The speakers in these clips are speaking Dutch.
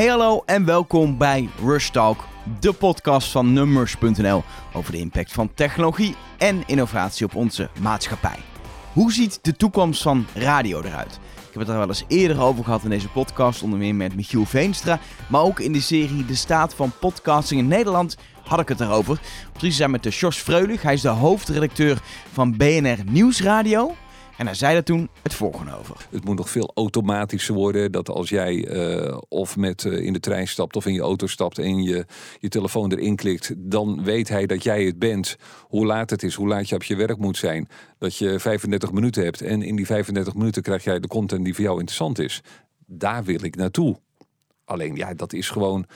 Hey hallo en welkom bij Rush Talk, de podcast van Numbers.nl over de impact van technologie en innovatie op onze maatschappij. Hoe ziet de toekomst van radio eruit? Ik heb het er wel eens eerder over gehad in deze podcast, onder meer met Michiel Veenstra, maar ook in de serie De Staat van Podcasting in Nederland had ik het erover. Precies zijn met Jos Freulich, hij is de hoofdredacteur van BNR Nieuwsradio. En hij zei er toen het volgende over. Het moet nog veel automatischer worden. Dat als jij uh, of met uh, in de trein stapt of in je auto stapt en je, je telefoon erin klikt, dan weet hij dat jij het bent. Hoe laat het is, hoe laat je op je werk moet zijn. Dat je 35 minuten hebt en in die 35 minuten krijg jij de content die voor jou interessant is. Daar wil ik naartoe. Alleen ja, dat is gewoon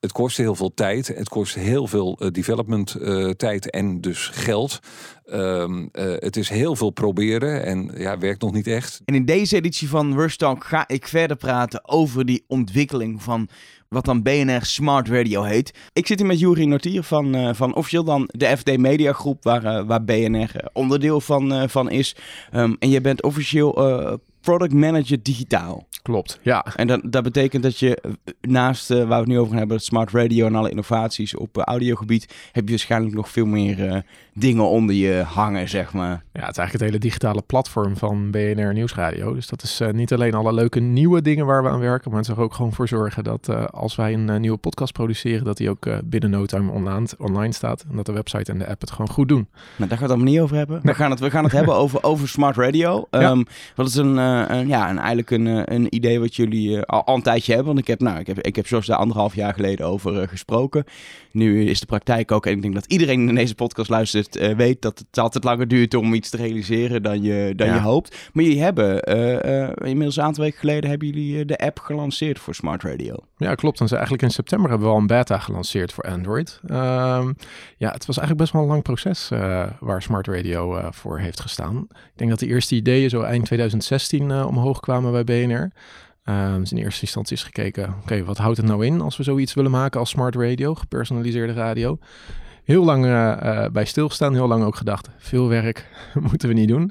het kost heel veel tijd. Het kost heel veel uh, development uh, tijd en dus geld. Um, uh, het is heel veel proberen en ja, werkt nog niet echt. En in deze editie van Rush Talk ga ik verder praten over die ontwikkeling van wat dan BNR Smart Radio heet. Ik zit hier met Juri Nortier van, van officieel dan de FD Media Groep, waar, waar BNR onderdeel van, van is. Um, en je bent officieel product manager digitaal. Klopt, ja. En dat, dat betekent dat je naast uh, waar we het nu over gaan hebben, smart radio en alle innovaties op uh, audiogebied, heb je waarschijnlijk nog veel meer uh, dingen onder je hangen, zeg maar. Ja, het is eigenlijk het hele digitale platform van BNR Nieuwsradio. Dus dat is niet alleen alle leuke nieuwe dingen waar we aan werken, maar het is er ook gewoon voor zorgen dat als wij een nieuwe podcast produceren, dat die ook binnen no time online, online staat. En dat de website en de app het gewoon goed doen. Nou, daar gaan we het allemaal niet over hebben. Nee. We, gaan het, we gaan het hebben over, over smart radio. Ja. Um, wat is een, een, ja, een, eigenlijk een, een idee wat jullie uh, al, al, een tijdje hebben. Want ik heb, nou, ik heb, ik heb Jos daar anderhalf jaar geleden over uh, gesproken. Nu is de praktijk ook, en ik denk dat iedereen in deze podcast luistert, uh, weet dat het altijd langer duurt om iets te realiseren dan je, dan ja. je hoopt. Maar jullie hebben, inmiddels een aantal weken geleden, hebben jullie de app gelanceerd voor Smart Radio. Ja, klopt. En eigenlijk in september hebben we al een beta gelanceerd voor Android. Um, ja, het was eigenlijk best wel een lang proces waar Smart Radio voor heeft gestaan. Ik denk dat de eerste ideeën zo eind 2016 omhoog kwamen bij BNR. Um, dus in eerste instantie is gekeken, oké, wat houdt het nou in als we zoiets willen maken als smart radio, gepersonaliseerde radio? Heel lang uh, uh, bij stilgestaan, heel lang ook gedacht, veel werk moeten we niet doen.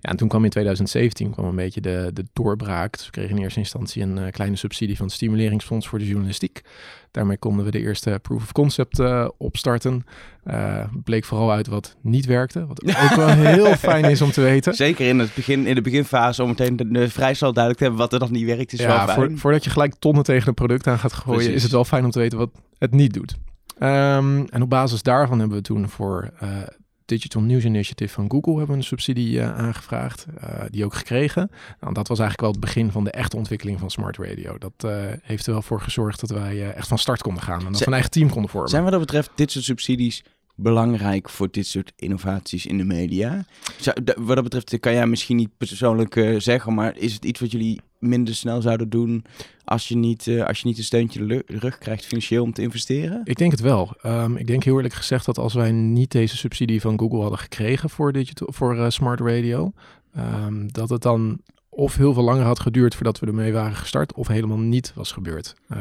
Ja, en toen kwam in 2017 kwam een beetje de, de doorbraak. Dus we kregen in eerste instantie een uh, kleine subsidie van het Stimuleringsfonds voor de Journalistiek. Daarmee konden we de eerste proof of concept uh, opstarten. Bleek vooral uit wat niet werkte. Wat ook wel heel fijn is om te weten. Zeker in, het begin, in de beginfase om meteen de, de vrij snel duidelijk te hebben wat er nog niet werkt. Is ja, wel voor, voordat je gelijk tonnen tegen een product aan gaat gooien, Precies. is het wel fijn om te weten wat het niet doet. Um, en op basis daarvan hebben we toen voor uh, Digital News Initiative van Google hebben we een subsidie uh, aangevraagd, uh, die ook gekregen. Nou, dat was eigenlijk wel het begin van de echte ontwikkeling van smart radio. Dat uh, heeft er wel voor gezorgd dat wij echt van start konden gaan en dat we een eigen team konden vormen. Zijn wat dat betreft dit soort subsidies belangrijk voor dit soort innovaties in de media? Wat dat betreft kan jij misschien niet persoonlijk uh, zeggen, maar is het iets wat jullie minder snel zouden doen als je niet, uh, als je niet een steuntje de rug krijgt financieel om te investeren? Ik denk het wel. Um, ik denk heel eerlijk gezegd dat als wij niet deze subsidie van Google hadden gekregen voor, digital, voor smart radio, um, dat het dan of heel veel langer had geduurd voordat we ermee waren gestart, of helemaal niet was gebeurd. Uh,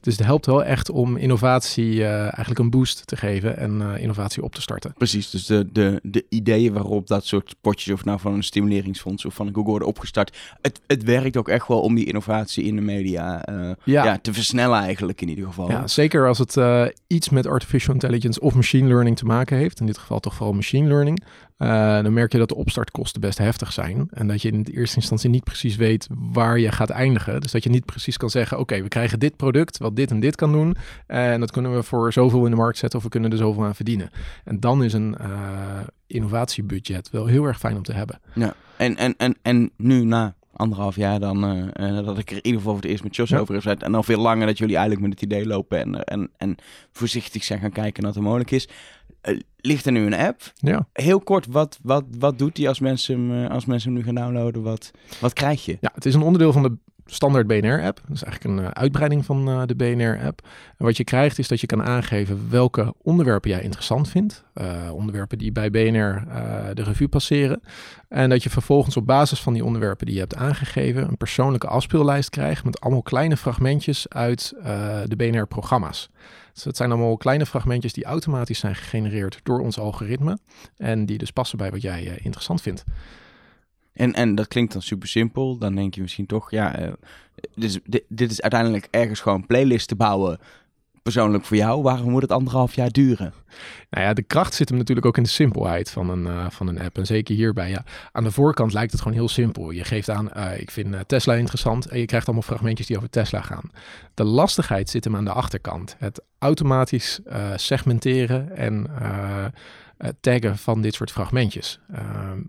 dus het helpt wel echt om innovatie uh, eigenlijk een boost te geven en uh, innovatie op te starten. Precies, dus de, de, de ideeën waarop dat soort potjes, of nou van een stimuleringsfonds of van Google worden opgestart, het, het werkt ook echt wel om die innovatie in de media ja. Ja, te versnellen eigenlijk in ieder geval. Ja, zeker als het iets met artificial intelligence of machine learning te maken heeft, in dit geval toch vooral machine learning, uh, dan merk je dat de opstartkosten best heftig zijn. En dat je in de eerste instantie niet precies weet waar je gaat eindigen. Dus dat je niet precies kan zeggen: oké, okay, we krijgen dit product wat dit en dit kan doen. En dat kunnen we voor zoveel in de markt zetten of we kunnen er zoveel aan verdienen. En dan is een uh, innovatiebudget wel heel erg fijn om te hebben. Ja, en, en, en, en nu na anderhalf jaar dan uh, dat ik er in ieder geval voor het eerst met Jos ja. over heb gezet. En al veel langer dat jullie eigenlijk met het idee lopen en, en, en voorzichtig zijn gaan kijken naar wat er mogelijk is. Uh, ligt er nu een app? Ja. Heel kort, wat, wat, wat doet die als mensen, hem, als mensen hem nu gaan downloaden? Wat, wat krijg je? Ja, het is een onderdeel van de standaard BNR-app. Dat is eigenlijk een uh, uitbreiding van de BNR-app. En wat je krijgt is dat je kan aangeven welke onderwerpen jij interessant vindt. Uh, onderwerpen die bij BNR de revue passeren. En dat je vervolgens op basis van die onderwerpen die je hebt aangegeven... een persoonlijke afspeellijst krijgt met allemaal kleine fragmentjes uit de BNR-programma's. Dus dat zijn allemaal kleine fragmentjes die automatisch zijn gegenereerd door ons algoritme. En die dus passen bij wat jij interessant vindt. En, en dat klinkt dan super simpel. Dan denk je misschien toch, ja, uh, dus, dit, dit is uiteindelijk ergens gewoon playlist te bouwen persoonlijk voor jou? Waarom moet het anderhalf jaar duren? Nou ja, de kracht zit hem natuurlijk ook in de simpelheid van een, uh, van een app. En zeker hierbij, ja. Aan de voorkant lijkt het gewoon heel simpel. Je geeft aan, uh, ik vind uh, Tesla interessant. En je krijgt allemaal fragmentjes die over Tesla gaan. De lastigheid zit hem aan de achterkant. Het automatisch segmenteren en taggen van dit soort fragmentjes.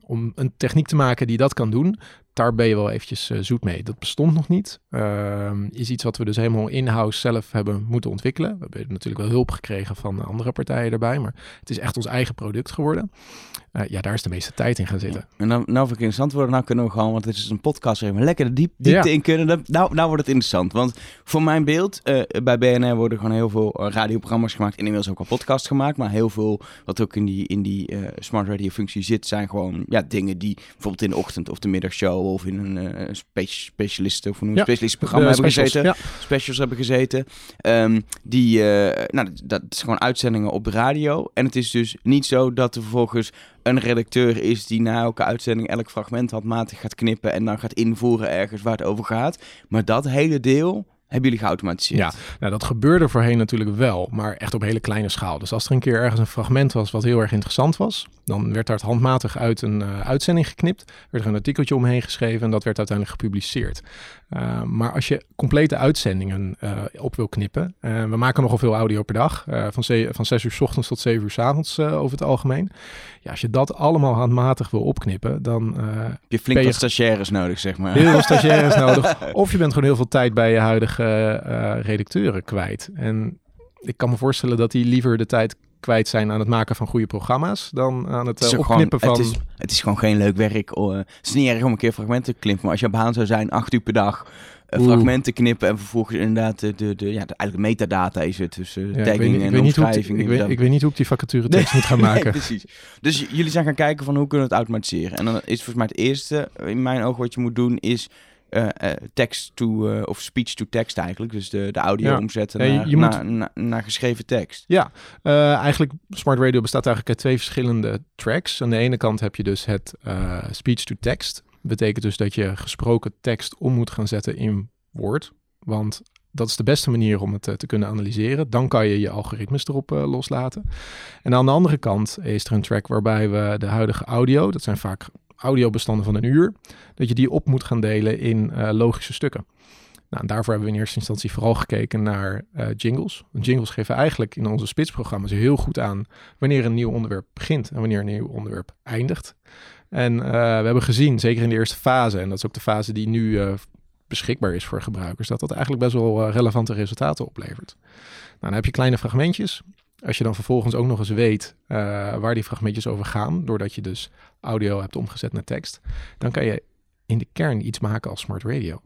om een techniek te maken die dat kan doen, daar ben je wel eventjes uh, zoet mee. Dat bestond nog niet. Uh, is iets wat we dus helemaal in-house zelf hebben moeten ontwikkelen. We hebben natuurlijk wel hulp gekregen van andere partijen erbij, maar het is echt ons eigen product geworden. Uh, ja, daar is de meeste tijd in gaan zitten. En nou, nou vind ik interessant worden, nou kunnen we gewoon, want dit is een podcast, even lekker de diep, diepte ja. in kunnen. Nou, nou wordt het interessant, want voor mijn beeld, bij BNR worden gewoon heel veel radioprogramma's gemaakt, en inmiddels ook al podcasts gemaakt, maar heel veel wat ook in die, in die smart radio functie zit, zijn gewoon ja, dingen die bijvoorbeeld in de ochtend of de middagshow of in een uh, spe specialist of een ja, specialistenprogramma hebben specials, gezeten. Ja. Specials hebben gezeten. Um, die, uh, nou, dat is gewoon uitzendingen op de radio. En het is dus niet zo dat er vervolgens een redacteur is die na elke uitzending elk fragment handmatig gaat knippen en dan gaat invoeren ergens waar het over gaat. Maar dat hele deel hebben jullie geautomatiseerd? Ja, nou dat gebeurde voorheen natuurlijk wel, maar echt op hele kleine schaal. Dus als er een keer ergens een fragment was wat heel erg interessant was, dan werd daar handmatig uit een uh, uitzending geknipt, werd er een artikeltje omheen geschreven en dat werd uiteindelijk gepubliceerd. Uh, maar als je complete uitzendingen uh, op wil knippen, we maken nogal veel audio per dag, van, van 6 uur s ochtends tot 7 uur s avonds over het algemeen. Ja, als je dat allemaal handmatig wil opknippen, dan... heb je flink wat stagiaires nodig, zeg maar. Heel veel stagiaires nodig. Of je bent gewoon heel veel tijd bij je huidige redacteuren kwijt. En ik kan me voorstellen dat die liever de tijd kwijt zijn aan het maken van goede programma's dan aan het, het opknippen gewoon, van... Het is, het is gewoon geen leuk werk. Oh, het is niet erg om een keer fragmenten te knippen, maar als je baan zou zijn, acht uur per dag... Uh, fragmenten knippen en vervolgens inderdaad de, de, de, ja, de eigenlijk metadata is het tussen ja, tagging en omschrijving. Ik, weet, ik weet niet hoe ik die vacature tekst moet gaan maken. Nee, precies. Dus jullie zijn gaan kijken van hoe kunnen we het automatiseren. En dan is volgens mij het eerste in mijn ogen wat je moet doen is uh, uh, text to uh, of speech to text eigenlijk. Dus de, de audio ja. omzetten naar, ja, je naar, moet... naar, naar, geschreven tekst. Ja, eigenlijk Smart Radio bestaat eigenlijk uit twee verschillende tracks. Aan de ene kant heb je dus het speech to text. Betekent dus dat je gesproken tekst om moet gaan zetten in woord. Want dat is de beste manier om het uh, te kunnen analyseren. Dan kan je je algoritmes erop uh, loslaten. En aan de andere kant is er een track waarbij we de huidige audio, dat zijn vaak audiobestanden van een uur, dat je die op moet gaan delen in uh, logische stukken. Nou, daarvoor hebben we in eerste instantie vooral gekeken naar uh, jingles. Jingles geven eigenlijk in onze spitsprogramma's heel goed aan wanneer een nieuw onderwerp begint en wanneer een nieuw onderwerp eindigt. En uh, we hebben gezien, zeker in de eerste fase, en dat is ook de fase die nu beschikbaar is voor gebruikers, dat dat eigenlijk best wel relevante resultaten oplevert. Nou, dan heb je kleine fragmentjes. Als je dan vervolgens ook nog eens weet uh, waar die fragmentjes over gaan, doordat je dus audio hebt omgezet naar tekst, dan kan je in de kern iets maken als smart radio.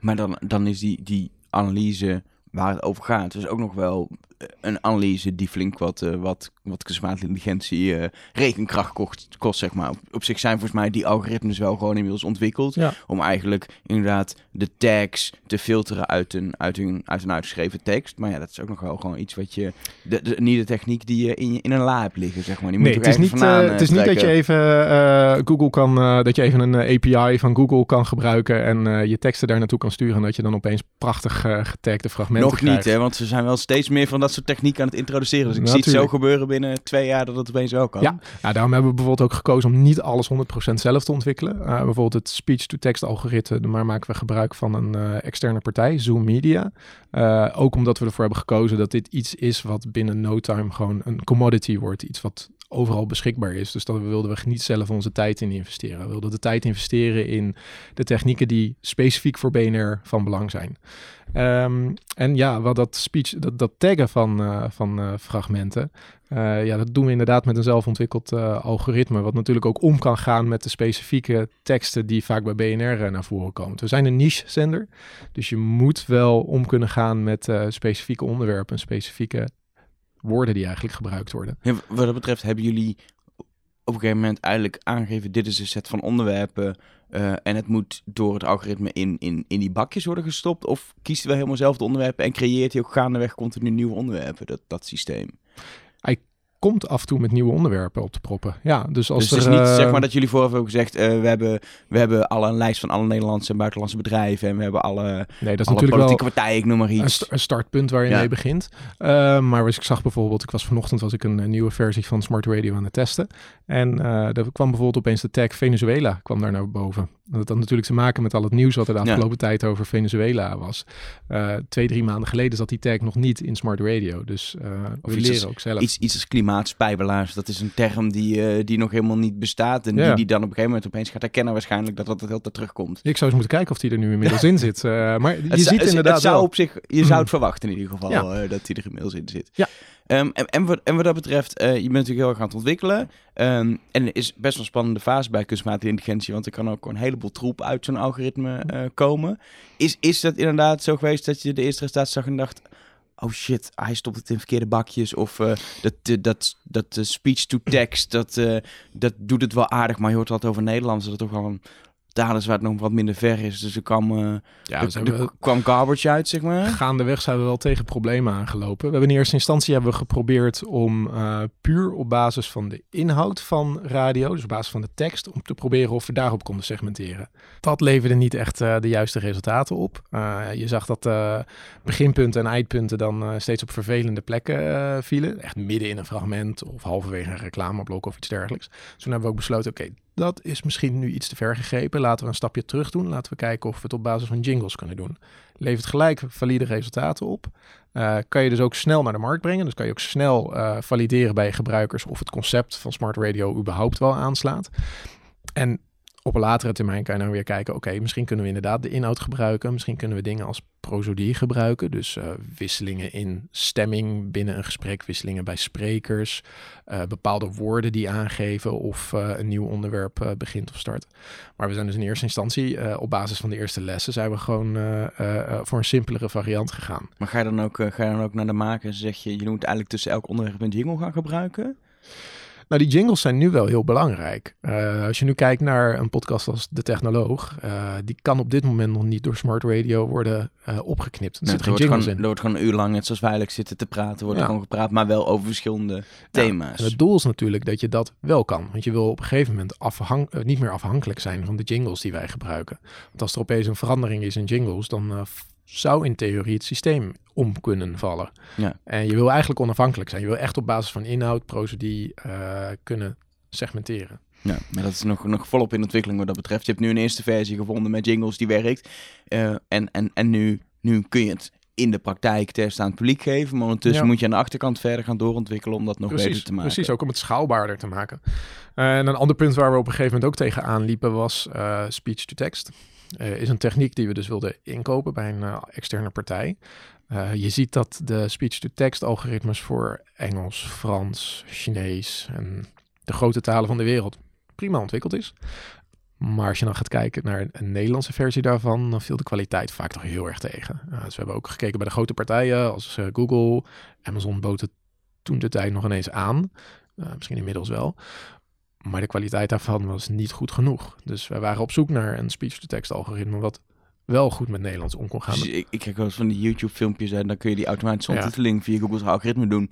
Maar dan, dan is die, die analyse waar het over gaat, dus ook nog wel een analyse die flink wat, uh, wat, wat kunstmatige intelligentie uh, rekenkracht kost, kost, zeg maar. Op, op, zich zijn volgens mij die algoritmes wel gewoon inmiddels ontwikkeld. Ja. Om eigenlijk inderdaad de tags te filteren uit een, uit, een, uit een uitgeschreven tekst. Maar ja, dat is ook nog wel gewoon iets wat je... De, de, niet de techniek die je in, in een la hebt liggen, zeg maar. Die nee, het is, niet, vandaan, uh, het is niet dat je even Google kan... dat je even een API van Google kan gebruiken en je teksten daar naartoe kan sturen. En dat je dan opeens prachtig getagde fragmenten Nog niet, hè, want ze zijn wel steeds meer van dat soort techniek aan het introduceren. Dus ik Natuurlijk. zie het zo gebeuren binnen twee jaar dat het opeens wel kan. Ja, nou, daarom hebben we bijvoorbeeld ook gekozen om niet alles 100% zelf te ontwikkelen. Uh, bijvoorbeeld het speech-to-text algoritme, maar maken we gebruik van een uh, externe partij, Zoom Media. Uh, ook omdat we ervoor hebben gekozen dat dit iets is wat binnen no time gewoon een commodity wordt. Iets wat overal beschikbaar is. Dus dat wilden we niet zelf onze tijd in investeren. We wilden de tijd investeren in de technieken die specifiek voor BNR van belang zijn. Um, en ja, wat dat speech, dat, dat taggen van, uh, van uh, fragmenten, uh, ja, dat doen we inderdaad met een zelfontwikkeld algoritme, wat natuurlijk ook om kan gaan met de specifieke teksten die vaak bij BNR naar voren komen. We zijn een niche-zender, dus je moet wel om kunnen gaan met specifieke onderwerpen, specifieke woorden die eigenlijk gebruikt worden. Ja, wat dat betreft hebben jullie op een gegeven moment eigenlijk aangegeven, dit is een set van onderwerpen uh, en het moet door het algoritme in, in, in die bakjes worden gestopt? Of kiest we helemaal zelf de onderwerpen en creëert hij ook gaandeweg continu nieuwe onderwerpen, dat, dat systeem? Komt af en toe met nieuwe onderwerpen op te proppen. Ja, dus als dus er, het is niet eh, zeg maar dat jullie vooraf hebben gezegd, eh, we, hebben, we hebben alle een lijst van alle Nederlandse en buitenlandse bedrijven en we hebben alle, Nee, dat is alle natuurlijk wel politieke partijen, ik noem maar een, iets. st- een startpunt waar je Ja. mee begint. Uh, maar ik zag bijvoorbeeld, ik was vanochtend was ik een, eh, nieuwe versie van Smart Radio aan het testen. En eh er kwam bijvoorbeeld opeens de tag Venezuela kwam daar naar boven. Dat had natuurlijk te maken met al het nieuws wat er de Ja. afgelopen tijd over Venezuela was. Eh, twee, drie maanden geleden zat die tag nog niet in Smart Radio. Dus eh, Of we iets leren als- ook zelf. Iets, iets als klimaatspijbelaars, dat is een term die, eh, die nog helemaal niet bestaat en Ja. die, die dan op een gegeven moment opeens gaat herkennen waarschijnlijk dat dat het heel tijd terugkomt. Ik zou eens moeten kijken of die er nu inmiddels in zit. Eh, maar je Het ziet het- inderdaad het zou op zich, je zou het verwachten in ieder geval Ja. eh, dat die er inmiddels in zit. Ja. Ehm, en, en, wat, en wat dat betreft, eh, je bent natuurlijk heel erg aan het ontwikkelen. Ehm, en er is best wel een spannende fase bij kunstmatige intelligentie, want er kan ook een heleboel troep uit zo'n algoritme eh, komen. Is, is dat inderdaad zo geweest dat je de eerste resultaten zag en dacht... Oh shit, hij stopt het in verkeerde bakjes. Of eh, dat, dat, dat eh, speech-to-text, dat, eh, dat doet het wel aardig. Maar je hoort wat over Nederlands, dat het toch wel een taal is waar het nog wat minder ver is. Dus er kwam, eh, Ja, er kwam garbage uit, zeg maar. Gaandeweg zijn we wel tegen problemen aangelopen. We hebben in eerste instantie hebben we geprobeerd om eh, puur op basis van de inhoud van radio, dus op basis van de tekst, om te proberen of we daarop konden segmenteren. Dat leverde niet echt eh, de juiste resultaten op. Je zag dat beginpunten en eindpunten dan steeds op vervelende plekken vielen. Echt midden in een fragment of halverwege een reclameblok of iets dergelijks. Dus toen hebben we ook besloten, oké, dat is misschien nu iets te ver gegrepen. Laten we een stapje terug doen. Laten we kijken of we het op basis van jingles kunnen doen. Levert gelijk valide resultaten op. Eh, kan je dus ook snel naar de markt brengen. Dus kan je ook snel eh, valideren bij gebruikers of het concept van smart radio überhaupt wel aanslaat. En op een latere termijn kan je dan weer kijken, oké, misschien kunnen we inderdaad de inhoud gebruiken. Misschien kunnen we dingen als prosodie gebruiken. Dus eh, wisselingen in stemming binnen een gesprek, wisselingen bij sprekers. eh, bepaalde woorden die aangeven of eh, een nieuw onderwerp begint of start. Maar we zijn dus in eerste instantie, op basis van de eerste lessen, zijn we gewoon voor een simpelere variant gegaan. Maar ga je dan ook, ga je dan ook naar de maker en zeg je, je moet eigenlijk tussen elk onderwerp een jingle gaan gebruiken? Nou, die jingles zijn nu wel heel belangrijk. Eh, als je nu kijkt naar een podcast als De Technoloog, eh, die kan op dit moment nog niet door smart radio worden eh, opgeknipt. Er Nee, zit geen wordt jingles gewoon, in. er wordt gewoon een uur lang, net zoals eigenlijk zitten te praten, wordt er gewoon gepraat, maar wel over verschillende thema's. En het doel is natuurlijk dat je dat wel kan. Want je wil op een gegeven moment afhang niet meer afhankelijk zijn van de jingles die wij gebruiken. Want als er opeens een verandering is in jingles, dan zou in theorie het systeem om kunnen vallen. Ja. En je wil eigenlijk onafhankelijk zijn. Je wil echt op basis van inhoud, prosodie eh, kunnen segmenteren. Ja, maar dat is nog, nog volop in ontwikkeling wat dat betreft. Je hebt nu een eerste versie gevonden met jingles die werkt. Eh, en en, en nu, nu kun je het in de praktijk test aan het publiek geven. Maar ondertussen Ja. moet je aan de achterkant verder gaan doorontwikkelen om dat nog beter te maken. Precies, ook om het schaalbaarder te maken. Eh, en een ander punt waar we op een gegeven moment ook tegenaan liepen was eh, speech-to-text. Eh, is een techniek die we dus wilden inkopen bij een eh, externe partij. Eh, je ziet dat de speech-to-text algoritmes voor Engels, Frans, Chinees en de grote talen van de wereld prima ontwikkeld is. Maar als je dan gaat kijken naar een Nederlandse versie daarvan, dan viel de kwaliteit vaak toch heel erg tegen. Dus we hebben ook gekeken bij de grote partijen als Google, Amazon bood toen de tijd nog ineens aan. Misschien inmiddels wel. Maar de kwaliteit daarvan was niet goed genoeg. Dus wij waren op zoek naar een speech-to-text algoritme wat wel goed met Nederlands om kon gaan. Dus ik, ik kijk wel eens van die YouTube-filmpjes en dan kun je die automatische Ja. ondertiteling via Google's algoritme doen.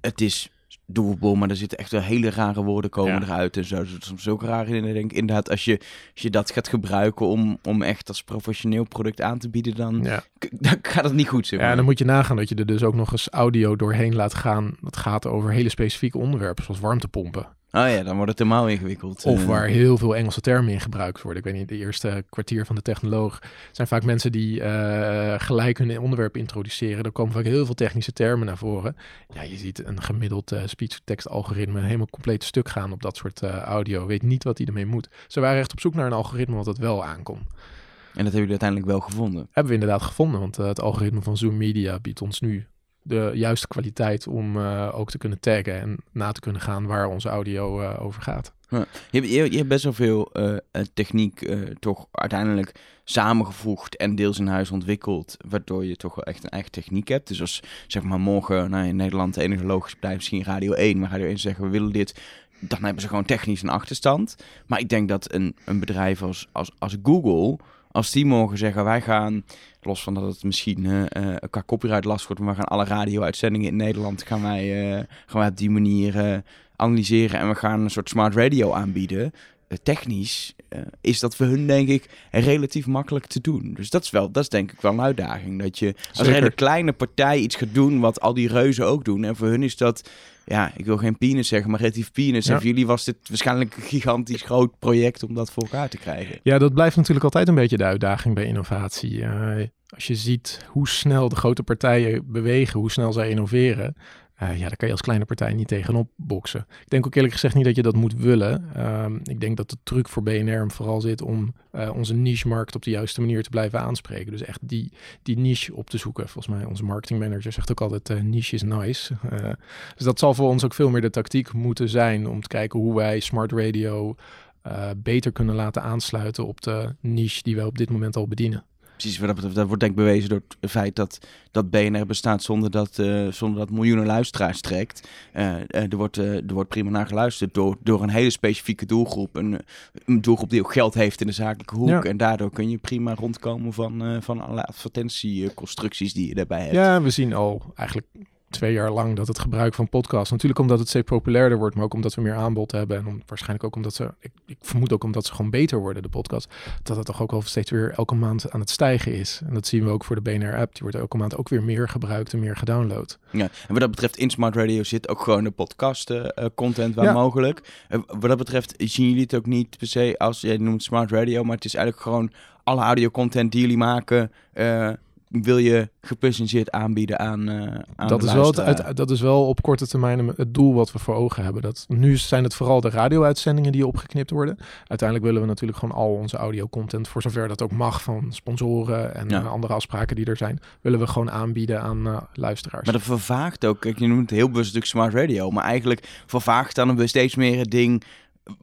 Het is doable, maar er zitten echt wel hele rare woorden komen Ja. eruit en zo. Er zitten soms ook raar in. Ik denk inderdaad, als je, als je dat gaat gebruiken om, om echt als professioneel product aan te bieden, dan, Ja. dan gaat het niet goed. Zeg ja, en dan moet je nagaan dat je er dus ook nog eens audio doorheen laat gaan. Dat gaat over hele specifieke onderwerpen, zoals warmtepompen. Oh ja, dan wordt het helemaal ingewikkeld. Of Eh, waar heel veel Engelse termen in gebruikt worden. Ik weet niet, de eerste kwartier van de technoloog zijn vaak mensen die eh, gelijk hun onderwerp introduceren. Er komen vaak heel veel technische termen naar voren. Ja, je ziet een gemiddeld eh, speech-to-text algoritme een helemaal compleet stuk gaan op dat soort audio. Weet niet wat hij ermee moet. Ze waren echt op zoek naar een algoritme wat het wel aankon. En dat hebben jullie uiteindelijk wel gevonden. Hebben we inderdaad gevonden, want het algoritme van Zoom Media biedt ons nu de juiste kwaliteit om eh, ook te kunnen taggen en na te kunnen gaan waar onze audio eh, over gaat. Je, hebt- je, hebt best wel veel eh, techniek toch uiteindelijk samengevoegd en deels in huis ontwikkeld, waardoor je toch wel echt een eigen techniek hebt. Dus als zeg maar morgen nou, in Nederland de enige logische bedrijf misschien Radio 1, maar Radio 1 zeggen we willen dit, dan hebben ze gewoon technisch een achterstand. Maar ik denk dat een, een bedrijf als, als Google, Als die morgen zeggen, wij gaan, los van dat het misschien uh, qua copyright last wordt, maar we gaan alle radio-uitzendingen in Nederland, gaan wij, uh, gaan wij op die manier analyseren en we gaan een soort smart radio aanbieden. Technisch is dat voor hun, denk ik, relatief makkelijk te doen. Dus dat is wel, dat is denk ik wel een uitdaging. Dat je als een hele kleine partij iets gaat doen wat al die reuzen ook doen. En voor hun is dat ja, ik wil geen penis zeggen, maar relatief penis. Ja. voor jullie was dit waarschijnlijk een gigantisch groot project om dat voor elkaar te krijgen. Ja, dat blijft natuurlijk altijd een beetje de uitdaging bij innovatie. Uh, als je ziet hoe snel de grote partijen bewegen, hoe snel zij innoveren, uh, ja, daar kan je als kleine partij niet tegenop boksen. Ik denk ook eerlijk gezegd niet dat je dat moet willen. Um, ik denk dat de truc voor BNR vooral zit om uh, onze niche-markt op de juiste manier te blijven aanspreken. Dus echt die, die niche op te zoeken. Volgens mij, onze marketingmanager zegt ook altijd, uh, niche is nice. dus dat zal voor ons ook veel meer de tactiek moeten zijn om te kijken hoe wij smart radio beter kunnen laten aansluiten op de niche die wij op dit moment al bedienen precies wat dat betreft, dat wordt denk ik bewezen door het feit dat, dat BNR bestaat zonder dat, uh, zonder dat miljoenen luisteraars trekt. Uh, er, wordt, er wordt prima naar geluisterd door, door een hele specifieke doelgroep. Een, een doelgroep die ook geld heeft in de zakelijke hoek. En daardoor kun je prima rondkomen van, van alle advertentieconstructies die je daarbij hebt. Ja, we zien al eigenlijk twee jaar lang dat het gebruik van podcasts, natuurlijk omdat het steeds populairder wordt, maar ook omdat we meer aanbod hebben en om, waarschijnlijk ook omdat ze, ik, ik, vermoed ook omdat ze gewoon beter worden, de podcast, dat het toch ook al steeds weer elke maand aan het stijgen is. En dat zien we ook voor de BNR-app, die wordt elke maand ook weer meer gebruikt en meer gedownload. Ja, en wat dat betreft in Smart Radio zit ook gewoon de podcast uh, content waar mogelijk. Uh, wat dat betreft zien jullie het ook niet per se als, jij noemt Smart Radio, maar het is eigenlijk gewoon alle audio content die jullie maken, uh, wil je gepresenteerd aanbieden aan, uh, aan dat is wel het, Dat is wel op korte termijn het doel wat we voor ogen hebben. Dat, nu zijn het vooral de radio-uitzendingen die opgeknipt worden. Uiteindelijk willen we natuurlijk gewoon al onze audio-content, voor zover dat ook mag, van sponsoren en ja. andere afspraken die er zijn, willen we gewoon aanbieden aan uh, luisteraars. Maar dat vervaagt ook, kijk, je noemt het heel bewust natuurlijk smart radio, maar eigenlijk vervaagt dan we steeds meer het ding,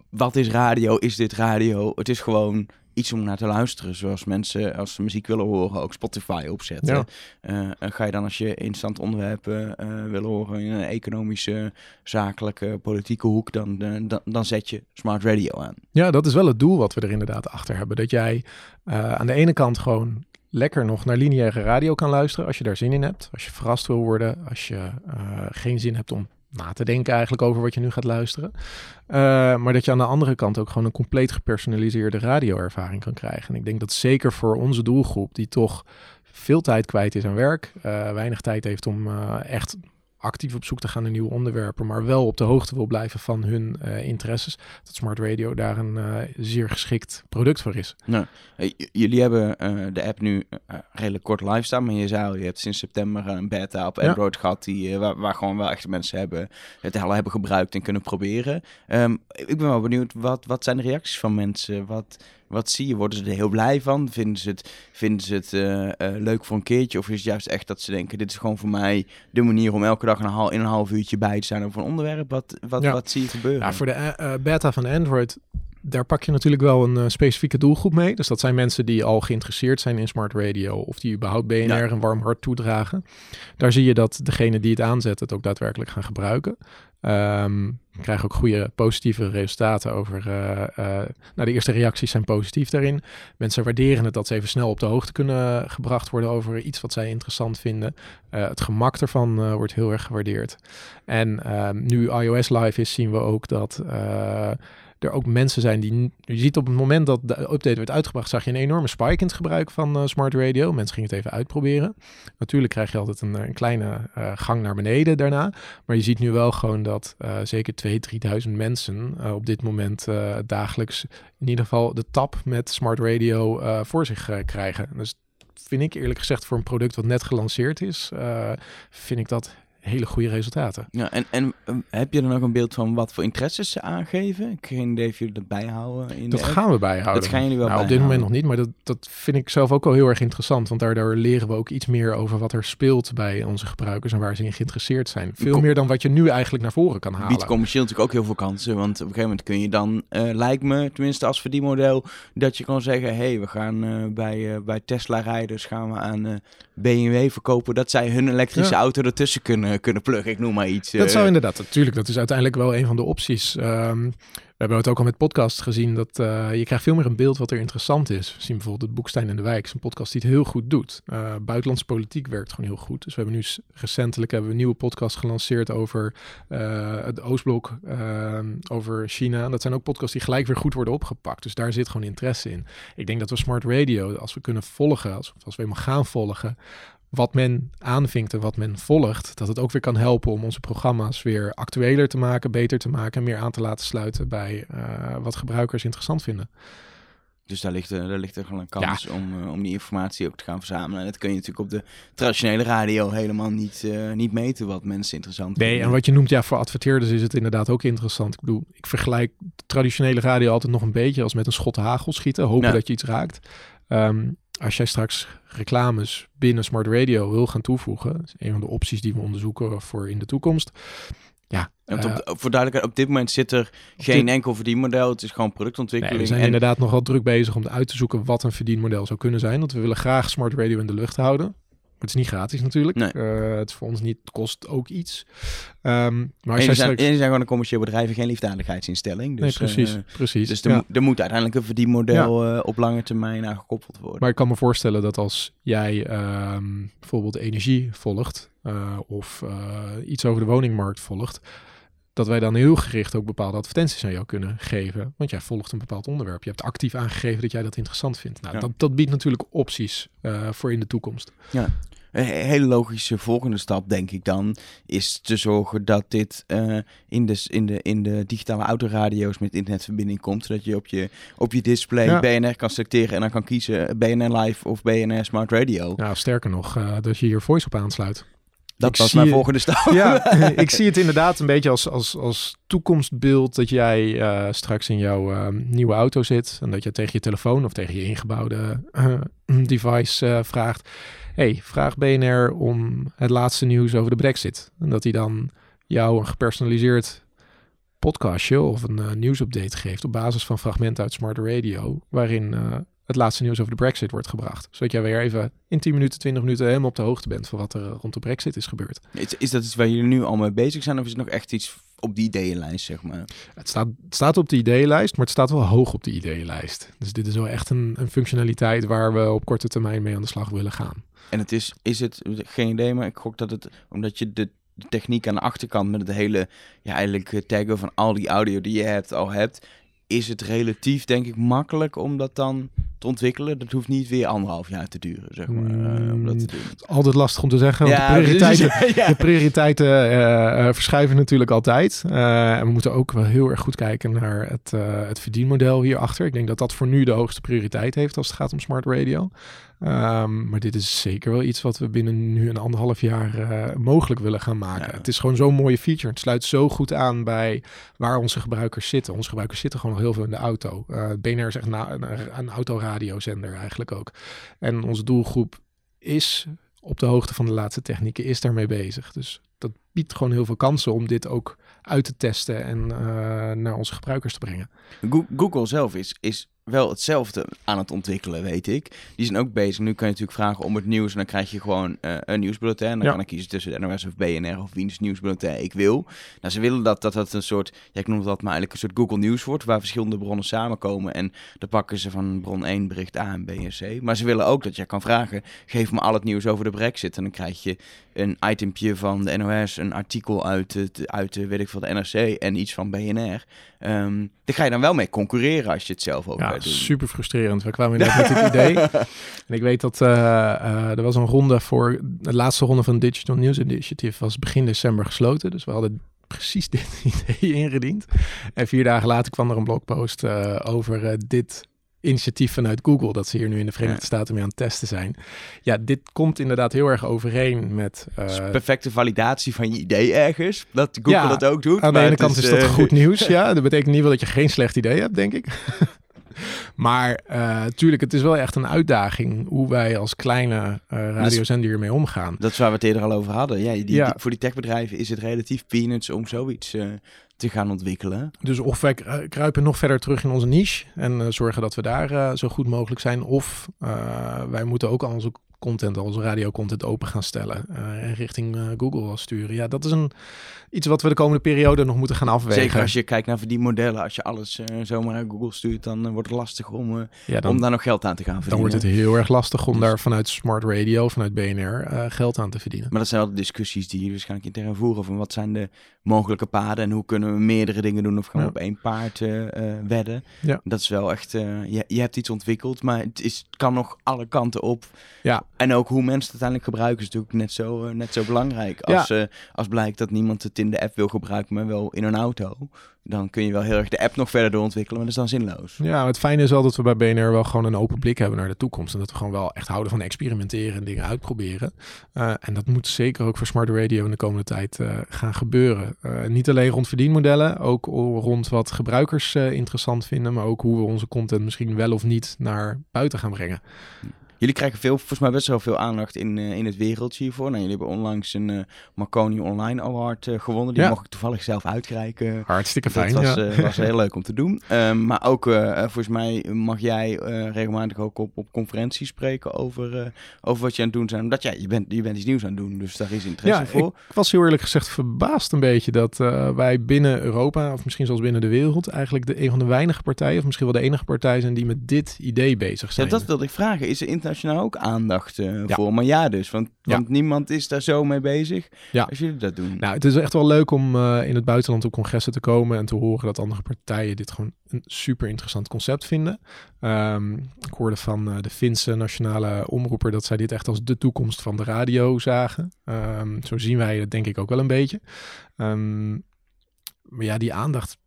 wat is radio? Is dit radio? Het is gewoon iets om naar te luisteren. Zoals mensen, als ze muziek willen horen, ook Spotify opzetten. Ja. Uh, ga je dan als je interessant onderwerpen uh, willen horen in een economische, zakelijke, politieke hoek, dan, dan, dan zet je smart radio aan. Ja, dat is wel het doel wat we er inderdaad achter hebben. Dat jij aan de ene kant gewoon lekker nog naar lineaire radio kan luisteren als je daar zin in hebt. Als je verrast wil worden, als je geen zin hebt om na te denken eigenlijk over wat je nu gaat luisteren. Uh, maar dat je aan de andere kant ook gewoon een compleet gepersonaliseerde radioervaring kan krijgen. En ik denk dat zeker voor onze doelgroep, die toch veel tijd kwijt is aan werk, uh, weinig tijd heeft om uh, echt actief op zoek te gaan naar nieuwe onderwerpen, maar wel op de hoogte wil blijven van hun uh, interesses, dat Smart Radio daar een uh, zeer geschikt product voor is. Nou, jullie hebben uh, de app nu redelijk kort live staan, maar je zei je hebt sinds september een beta op Android ja. gehad, die, waar, waar, gewoon wel echt mensen hebben, het al hebben gebruikt en kunnen proberen. Um, ik ben wel benieuwd, wat, wat zijn de reacties van mensen? Wat, wat zie je? Worden ze er heel blij van? Vinden ze het, vinden ze het uh, uh, leuk voor een keertje? Of is het juist echt dat ze denken, dit is gewoon voor mij de manier om elke dag een hal, in een half uurtje bij te zijn over een onderwerp? Wat, wat, ja. wat zie je gebeuren? Ja, voor de uh, beta van Android, daar pak je natuurlijk wel een specifieke doelgroep mee. Dus dat zijn mensen die al geïnteresseerd zijn in smart radio of die überhaupt BNR ja. een warm hart toedragen. Daar zie je dat degene die het aanzet het ook daadwerkelijk gaan gebruiken. Um, we krijgen ook goede positieve resultaten over. Uh, nou, de eerste reacties zijn positief daarin. Mensen waarderen het dat ze even snel op de hoogte kunnen gebracht worden over iets wat zij interessant vinden. Uh, het gemak ervan wordt heel erg gewaardeerd. En nu iOS live is, zien we ook dat er ook mensen zijn die. Je ziet op het moment dat de update werd uitgebracht, zag je een enorme spike in het gebruik van uh, smart radio. Mensen gingen het even uitproberen. Natuurlijk krijg je altijd een, een kleine uh, gang naar beneden daarna. Maar je ziet nu wel gewoon dat uh, zeker 2.000, 3.000 mensen op dit moment dagelijks in ieder geval de tap met smart radio voor zich krijgen. Dus vind ik eerlijk gezegd voor een product wat net gelanceerd is, vind ik dat hele goede resultaten. Ja, en, en um, heb je dan ook een beeld van wat voor interesses ze aangeven? Ik geen idee of jullie dat bijhouden. In dat gaan we bijhouden. Dat gaan jullie wel nou, Op dit moment nog niet, maar dat, dat vind ik zelf ook wel heel erg interessant. Want daardoor leren we ook iets meer over wat er speelt bij onze gebruikers en waar ze in geïnteresseerd zijn. Veel meer dan wat je nu eigenlijk naar voren kan halen. Biedt commercieel natuurlijk ook heel veel kansen. Want op een gegeven moment kun je dan, uh, lijkt me, tenminste als verdienmodel, dat je kan zeggen, hé, hey, we gaan uh, bij, uh, bij Tesla-rijders gaan we aan BMW verkopen dat zij hun elektrische ja. auto ertussen kunnen, kunnen pluggen. Ik noem maar iets. Dat zou inderdaad, natuurlijk, dat is uiteindelijk wel een van de opties. Um, hebben het ook al met podcasts gezien, dat uh, je krijgt veel meer een beeld wat er interessant is. We zien bijvoorbeeld het Boekstein in de Wijk, is een podcast die het heel goed doet. Uh, buitenlandse politiek werkt gewoon heel goed. Dus we hebben nu recentelijk hebben we een nieuwe podcast gelanceerd over uh, het Oostblok, ehm, over China. Dat zijn ook podcasts die gelijk weer goed worden opgepakt. Dus daar zit gewoon interesse in. Ik denk dat we smart radio, als we kunnen volgen, als, als we helemaal gaan volgen, wat men aanvinkt en wat men volgt, dat het ook weer kan helpen om onze programma's weer actueler te maken, beter te maken en meer aan te laten sluiten bij uh, wat gebruikers interessant vinden. Dus daar ligt, er, daar ligt er gewoon een kans om, uh, om die informatie ook te gaan verzamelen. En dat kun je natuurlijk op de traditionele radio helemaal niet, uh, niet meten wat mensen interessant nee, vinden. en wat je noemt, ja, voor adverteerders is het inderdaad ook interessant. Ik bedoel, ik vergelijk traditionele radio altijd nog een beetje als met een schot hagel schieten, hopen ja. dat je iets raakt. Um, als jij straks reclames binnen Smart Radio wil gaan toevoegen, dat is een van de opties die we onderzoeken voor in de toekomst. Ja, op, uh, voor duidelijkheid, op dit moment zit er geen dit... enkel verdienmodel. Het is gewoon productontwikkeling. Nee, we zijn en... inderdaad nog wel druk bezig om uit te zoeken wat een verdienmodel zou kunnen zijn. Want we willen graag Smart Radio in de lucht houden. Het is niet gratis natuurlijk. Nee. Uh, het is voor ons niet, het kost ook iets. Um, maar en zijn, straks... zijn gewoon een commercieel bedrijf, geen liefdadigheidsinstelling. Dus, nee, precies, uh, precies. Dus er, ja. er, moet uiteindelijk een verdienmodel ja. uh, op lange termijn aan gekoppeld worden. Maar ik kan me voorstellen dat als jij um, bijvoorbeeld energie volgt of iets over de woningmarkt volgt, dat wij dan heel gericht ook bepaalde advertenties aan jou kunnen geven. Want jij volgt een bepaald onderwerp. Je hebt actief aangegeven dat jij dat interessant vindt. Nou, Ja. dat, dat biedt natuurlijk opties uh, voor in de toekomst. Ja. Een hele logische volgende stap, denk ik dan, is te zorgen dat dit uh, in, de, in, de, in de digitale autoradio's met internetverbinding komt. Zodat je op je, op je display Ja. BNR kan selecteren en dan kan kiezen BNR Live of BNR Smart Radio. Nou, sterker nog, uh, dat je hier voice op aansluit. Dat was mijn volgende stap. Ja, ik zie het inderdaad een beetje als, als, als toekomstbeeld dat jij eh, straks in jouw eh, nieuwe auto zit en dat je tegen je telefoon of tegen je ingebouwde eh, device eh, vraagt: hey, vraag BNR om het laatste nieuws over de Brexit. En dat hij dan jou een gepersonaliseerd podcastje of een nieuwsupdate geeft op basis van fragmenten uit Smart Radio, waarin het laatste nieuws over de Brexit wordt gebracht. Zodat jij weer even in 10 minuten, 20 minuten helemaal op de hoogte bent van wat er eh, rond de Brexit is gebeurd. Is, is dat iets waar jullie nu al mee bezig zijn of is het nog echt iets op die ideeënlijst, zeg maar? Het staat, het staat op de ideeënlijst, maar het staat wel hoog op de ideeënlijst. Dus dit is wel echt een, een functionaliteit waar we op korte termijn mee aan de slag willen gaan. En het is, is het, geen idee, maar ik gok dat het, omdat je de, de techniek aan de achterkant met het hele, ja, eigenlijk eh, taggen van al die audio die je hebt, al hebt, is het relatief, denk ik, makkelijk om dat dan te ontwikkelen. Dat hoeft niet weer anderhalf jaar te duren, zeg maar, eh, om dat te doen. Altijd lastig om te zeggen, want de prioriteiten, ja. de prioriteiten eh, eh, verschuiven natuurlijk altijd. En we moeten ook wel heel erg goed kijken naar het, eh, het verdienmodel hierachter. Ik denk dat dat voor nu de hoogste prioriteit heeft als het gaat om smart radio. Ehm, maar dit is zeker wel iets wat we binnen nu een anderhalf jaar mogelijk willen gaan maken. Ja. Het is gewoon zo'n mooie feature. Het sluit zo goed aan bij waar onze gebruikers zitten. Onze gebruikers zitten gewoon nog heel veel in de auto. Eh BNR is echt na- een, een autoradiozender eigenlijk ook. En onze doelgroep is op de hoogte van de laatste technieken, is daarmee bezig. Dus dat biedt gewoon heel veel kansen om dit ook uit te testen en eh, naar onze gebruikers te brengen. Go- Google zelf is, is wel hetzelfde aan het ontwikkelen, weet ik. Die zijn ook bezig. Nu kan je natuurlijk vragen om het nieuws en dan krijg je gewoon eh, een nieuwsbulletin. Dan Ja. kan ik kiezen tussen de NOS of BNR of Wiens nieuwsbulletin ik wil. Nou, ze willen dat dat, dat een soort, ja, ik noem dat maar eigenlijk een soort Google Nieuws wordt, waar verschillende bronnen samenkomen. En dan pakken ze van bron 1 bericht A en B en C. Maar ze willen ook dat jij kan vragen, geef me al het nieuws over de brexit. En dan krijg je een itempje van de NOS, een artikel uit, het, uit de, weet ik veel, de NRC en iets van BNR. Ehm daar ga je dan wel mee concurreren als je het zelf ook Ja, gaat doen. super frustrerend. We kwamen inderdaad met dit idee. En ik weet dat eh, eh, er was een ronde voor... De laatste ronde van Digital News Initiative was begin december gesloten. Dus we hadden precies dit idee ingediend. En vier dagen later kwam er een blogpost eh, over dit initiatief vanuit Google. Dat ze hier nu in de Verenigde. Staten mee aan het testen zijn. Ja, dit komt inderdaad heel erg overeen met... eh, perfecte validatie van je idee ergens. Dat Google dat ook doet. aan de ene kant is, dat eh, goed nieuws. Ja, dat betekent niet wel dat je geen slecht idee hebt, denk ik. maar uh, tuurlijk, het is wel echt een uitdaging hoe wij als kleine uh, radiozender hiermee omgaan. Dat is waar we het eerder al over hadden. Ja, die, Ja. die- voor die techbedrijven is het relatief peanuts om zoiets eh, gaan ontwikkelen. Dus of wij kru- kruipen nog verder terug in onze niche en eh, zorgen dat we daar eh, zo goed mogelijk zijn. Of eh, wij moeten ook al onze content als radiocontent open gaan stellen en richting Google sturen. Ja, dat is een, iets wat we de komende periode nog moeten gaan afwegen. Zeker als je kijkt naar verdienmodellen. Als je alles zomaar naar Google stuurt, dan wordt het lastig om, ja, dan, om daar nog geld aan te gaan verdienen. Dan wordt het heel erg lastig om dus- daar vanuit smart radio, vanuit BNR, geld aan te verdienen. Maar dat zijn wel de discussies die je waarschijnlijk intern voeren. Van wat zijn de mogelijke paden en hoe kunnen we meerdere dingen doen of gaan we op één paard wedden. Ja. Dat is wel echt, je, je hebt iets ontwikkeld, maar het, is, het kan nog alle kanten op. Ja. En ook hoe mensen het uiteindelijk gebruiken is natuurlijk net zo, net zo belangrijk. Als, als blijkt dat niemand het in de app wil gebruiken, maar wel in een auto. Dan kun je wel heel erg de app nog verder doorontwikkelen, maar dat is dan zinloos. Ja, het fijne is wel dat we bij BNR wel gewoon een open blik hebben naar de toekomst. En dat we gewoon wel echt houden van experimenteren en dingen uitproberen. Uh, en dat moet zeker ook voor Smart Radio in de komende tijd gaan gebeuren. niet alleen rond verdienmodellen, ook rond wat gebruikers interessant vinden, maar ook hoe we onze content misschien wel of niet naar buiten gaan brengen. Jullie krijgen veel, volgens mij best wel veel aandacht in, uh, in het wereldje hiervoor. Nou, jullie hebben onlangs een uh, Marconi Online Award uh, gewonnen. Die mocht ik toevallig zelf uitreiken. Hartstikke fijn, Dat was, ja. was heel leuk om te doen. Um, maar ook, volgens mij mag jij regelmatig ook op, op conferenties spreken over, over wat je aan het doen bent. Omdat ja, je bent, je bent iets nieuws aan het doen, dus daar is interesse voor. Ik was heel eerlijk gezegd verbaasd een beetje dat wij binnen Europa, of misschien zelfs binnen de wereld, eigenlijk de, een van de weinige partijen, of misschien wel de enige partij zijn die met dit idee bezig zijn. Ja, dat wilde ik vragen. Is er internationaal ook aandacht uh, voor. Maar ja, dus, want, want niemand is daar zo mee bezig ja. als jullie dat doen. Nou, het is echt wel leuk om uh, in het buitenland op congressen te komen en te horen dat andere partijen dit gewoon een super interessant concept vinden. Um, ik hoorde van uh, de Finse nationale omroeper dat zij dit echt als de toekomst van de radio zagen. Um, zo zien wij het denk ik ook wel een beetje. Um, maar ja, die aandacht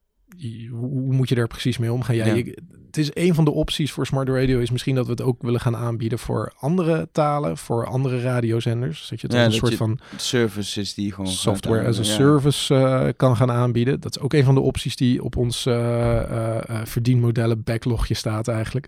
hoe moet je daar precies mee omgaan? Ja, Je, het is een van de opties voor smart radio is misschien dat we het ook willen gaan aanbieden voor andere talen, voor andere radiozenders. Dat je het ja, een soort van services die gewoon software as a service uh, kan gaan aanbieden. Dat is ook een van de opties die op ons uh, uh, verdienmodellen backlogje staat eigenlijk.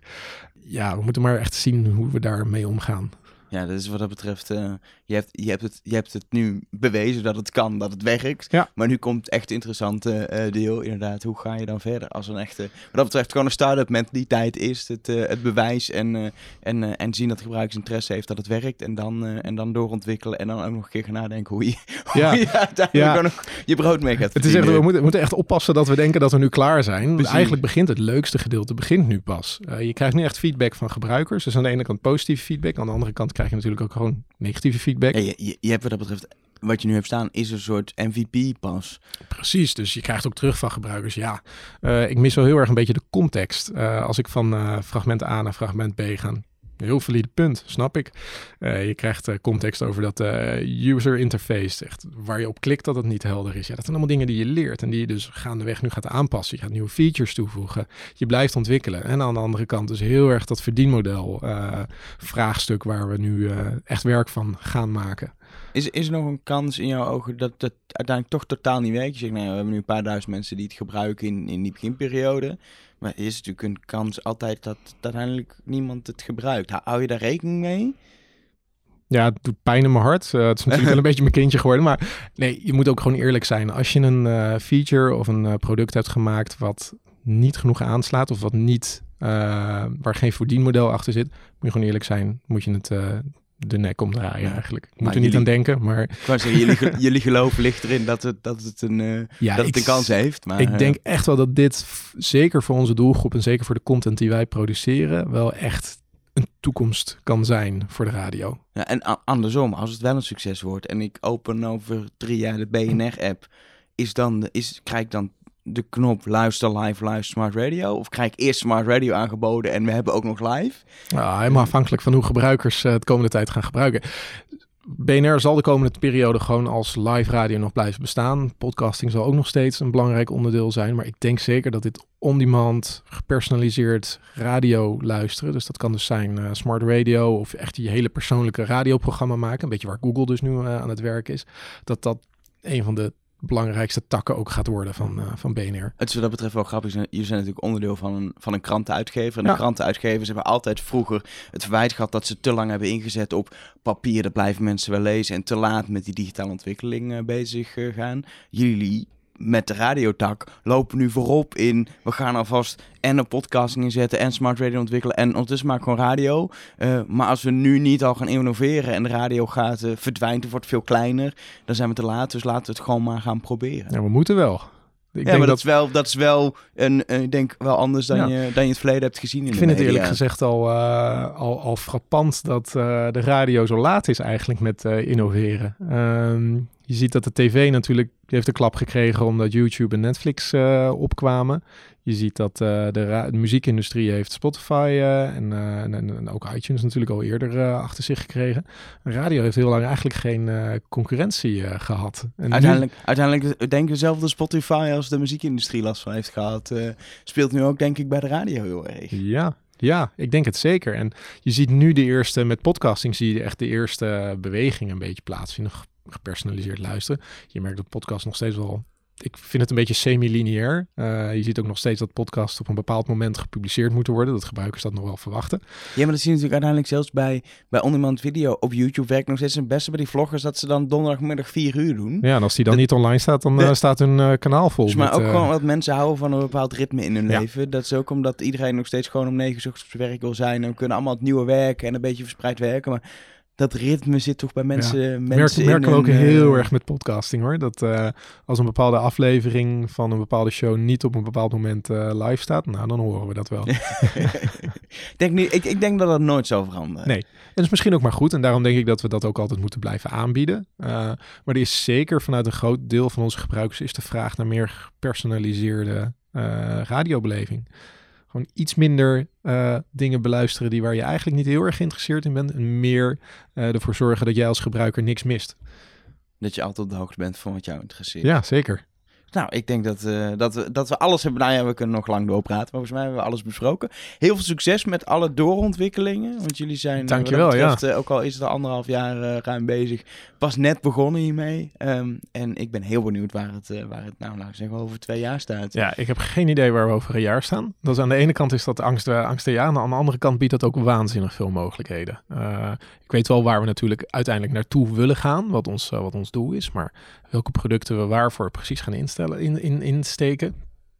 Ja, we moeten maar echt zien hoe we daarmee omgaan. Ja, dat is wat dat betreft. Uh, je, hebt, je, hebt het, je hebt het nu bewezen dat het kan, dat het werkt. Ja. Maar nu komt echt interessante uh, deel. Inderdaad, hoe ga je dan verder als een echte. Wat dat betreft, gewoon een start-up mentaliteit is het, uh, het bewijs. En, en, en zien dat gebruiksinteresse heeft dat het werkt. En dan, en dan doorontwikkelen. En dan ook nog een keer gaan nadenken hoe je, hoe ja. je uiteindelijk ja. nog je brood mee gaat. Het is echt, we, moeten, we moeten echt oppassen dat we denken dat we nu klaar zijn. Precies. Eigenlijk begint het leukste gedeelte begint nu pas. je krijgt nu echt feedback van gebruikers. Dus aan de ene kant positieve feedback, aan de andere kant krijg je natuurlijk ook gewoon negatieve feedback. Ja, je, je, hebt wat dat betreft, wat je nu hebt staan, is een soort MVP-pas. Precies, dus je krijgt ook terug van gebruikers. Ja, uh, ik mis wel heel erg een beetje de context. Uh, als ik van uh, fragment A naar fragment B ga. Heel valide punt, snap ik. Uh, je krijgt uh, context over dat uh, user interface, echt waar je op klikt dat het niet helder is. Ja, dat zijn allemaal dingen die je leert en die je dus gaandeweg nu gaat aanpassen. Je gaat nieuwe features toevoegen. Je blijft ontwikkelen. En aan de andere kant dus heel erg dat verdienmodel vraagstuk waar we nu echt werk van gaan maken. Is, is er nog een kans in jouw ogen dat het uiteindelijk toch totaal niet werkt? Je zegt, nou, we hebben nu een paar duizend mensen die het gebruiken in, in die beginperiode. Maar is natuurlijk een kans altijd dat, uiteindelijk niemand het gebruikt. Hou je daar rekening mee? Ja, het doet pijn in mijn hart. Uh, het is natuurlijk wel een beetje mijn kindje geworden. Maar nee, je moet ook gewoon eerlijk zijn. Als je een uh, feature of een uh, product hebt gemaakt wat niet genoeg aanslaat of wat niet, waar geen verdienmodel achter zit, moet je gewoon eerlijk zijn. Moet je het de nek omdraaien eigenlijk. Ik moet er niet aan denken, maar... Ik zeggen, jullie, jullie geloof ligt erin dat het, dat het, een, uh, ja, dat het een kans heeft. Maar, ik uh, denk echt wel dat dit, zeker voor onze doelgroep en zeker voor de content die wij produceren, wel echt een toekomst kan zijn voor de radio. Ja, en andersom, als het wel een succes wordt en ik open over drie jaar de BNR-app, is dan, is, krijg ik dan de knop luister live, luister smart radio? Of krijg ik eerst smart radio aangeboden en we hebben ook nog live? Nou, helemaal afhankelijk van hoe gebruikers uh, het komende tijd gaan gebruiken. BNR zal de komende periode gewoon als live radio nog blijven bestaan. Podcasting zal ook nog steeds een belangrijk onderdeel zijn. Maar ik denk zeker dat dit on-demand, gepersonaliseerd radio luisteren. Dus dat kan dus zijn uh, smart radio of echt die hele persoonlijke radioprogramma maken. Een beetje waar Google dus nu uh, aan het werk is. Dat dat een van de belangrijkste takken ook gaat worden van, uh, van BNR. Het is wat dat betreft wel grappig. Jullie zijn natuurlijk onderdeel van een, van een krantenuitgever. En ja. de krantenuitgevers hebben altijd vroeger het verwijt gehad dat ze te lang hebben ingezet op papier. Dat blijven mensen wel lezen. En te laat met die digitale ontwikkeling uh, bezig uh, gaan. Jullie met de radiotak lopen nu voorop in. We gaan alvast en een podcasting inzetten en smart radio ontwikkelen. En ondertussen maken we gewoon radio. Eh, maar als we nu niet al gaan innoveren en de radio gaat uh, verdwijnt, het wordt veel kleiner, dan zijn we te laat. Dus laten we het gewoon maar gaan proberen. Ja, we moeten wel. Ik ja, denk maar dat, is wel, dat is wel een, uh, ik denk wel anders dan, je, dan je het verleden hebt gezien. In ik vind het eerlijk gezegd al, al, al frappant dat de radio zo laat is eigenlijk met innoveren. Ehm, je ziet dat de tv natuurlijk heeft een klap gekregen omdat YouTube en Netflix opkwamen. Je ziet dat uh, de, de, muziekindustrie heeft Spotify uh, en, en, en, ook iTunes natuurlijk al eerder achter zich gekregen. Radio heeft heel lang eigenlijk geen concurrentie gehad. En uiteindelijk, nu... uiteindelijk denk ik dezelfde Spotify als de muziekindustrie last van heeft gehad. speelt nu ook denk ik bij de radio heel erg. Ja, ja, ik denk het zeker. En je ziet nu de eerste, met podcasting zie je echt de eerste beweging een beetje plaatsvinden gepersonaliseerd luisteren. Je merkt dat podcast nog steeds wel ik vind het een beetje semi-lineair. Uh, je ziet ook nog steeds dat podcasts op een bepaald moment gepubliceerd moeten worden. Dat gebruikers dat nog wel verwachten. Ja, maar dat zie je natuurlijk uiteindelijk zelfs bij, bij on-demand video op YouTube. Werkt nog steeds het beste bij die vloggers dat ze dan donderdagmiddag vier uur doen. Ja, en als die dan niet online staat, dan uh, staat hun uh, kanaal vol. maar ook gewoon wat mensen houden van een bepaald ritme in hun leven. Dat is ook omdat iedereen nog steeds gewoon om negen uur op zijn werk wil zijn. En we kunnen allemaal het nieuwe werken en een beetje verspreid werken. Maar dat ritme zit toch bij mensen. Ja. mensen Merk, merken we ook heel erg met podcasting hoor. Dat uh, als een bepaalde aflevering van een bepaalde show niet op een bepaald moment uh, live staat, nou dan horen we dat wel. ik, denk niet, ik, ik denk dat dat nooit zal veranderen. Nee, en dat is misschien ook maar goed. En daarom denk ik dat we dat ook altijd moeten blijven aanbieden. Uh, maar er is zeker vanuit een groot deel van onze gebruikers is de vraag naar meer gepersonaliseerde radiobeleving gewoon iets minder uh, dingen beluisteren die waar je eigenlijk niet heel erg geïnteresseerd in bent. En meer uh, ervoor zorgen dat jij als gebruiker niks mist. Dat je altijd op de hoogte bent van wat jou interesseert. Ja, zeker. Nou, ik denk dat, uh, dat, we, dat we alles hebben. Nou ja, we kunnen nog lang doorpraten. Maar volgens mij hebben we alles besproken. Heel veel succes met alle doorontwikkelingen. Want jullie zijn, Dankjewel, betreft, ja. ook al is het al anderhalf jaar uh, ruim bezig, pas net begonnen hiermee. Um, en ik ben heel benieuwd waar het, waar het nou, zeggen, over twee jaar staat. Ja, ik heb geen idee waar we over een jaar staan. Is aan de ene kant is dat angst, angst ja. Aan de andere kant biedt dat ook waanzinnig veel mogelijkheden. ik weet wel waar we natuurlijk uiteindelijk naartoe willen gaan. Wat ons, wat ons doel is. Maar welke producten we waarvoor precies gaan instellen, in, in, insteken.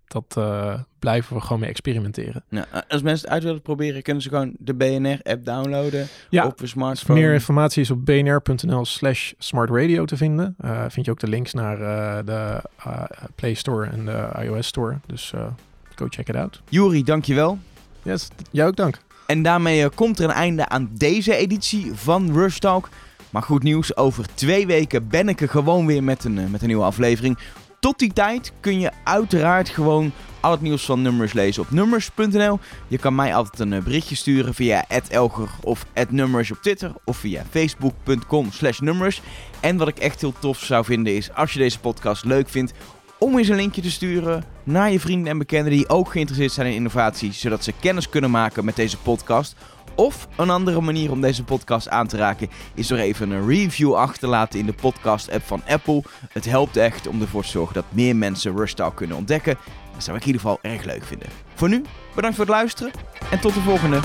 Dat uh, blijven we gewoon mee experimenteren. Nou, als mensen het uit willen proberen, kunnen ze gewoon de BNR-app downloaden ja, op een smartphone. Meer informatie is op bnr.nl slash smartradio te vinden. Uh, vind je ook de links naar uh, de Play Store en de iOS Store. Dus go check it out. Juri, dankjewel. Yes, jou ook dank. En daarmee komt er een einde aan deze editie van Rush Talk. Maar goed nieuws, over twee weken ben ik er gewoon weer met een, met een nieuwe aflevering. Tot die tijd kun je uiteraard gewoon al het nieuws van Nummers lezen op nummers.nl. Je kan mij altijd een eh, berichtje sturen via @elger of @nummers op Twitter of via facebook.com/nummers. En wat ik echt heel tof zou vinden is als je deze podcast leuk vindt om eens een linkje te sturen naar je vrienden en bekenden die ook geïnteresseerd zijn in innovatie, zodat ze kennis kunnen maken met deze podcast of een andere manier om deze podcast aan te raken is door even een review achterlaten in de podcast-app van Apple. Het helpt echt om ervoor te zorgen dat meer mensen Rush kunnen ontdekken. Dat zou ik in ieder geval erg leuk vinden. Voor nu, bedankt voor het luisteren en tot de volgende.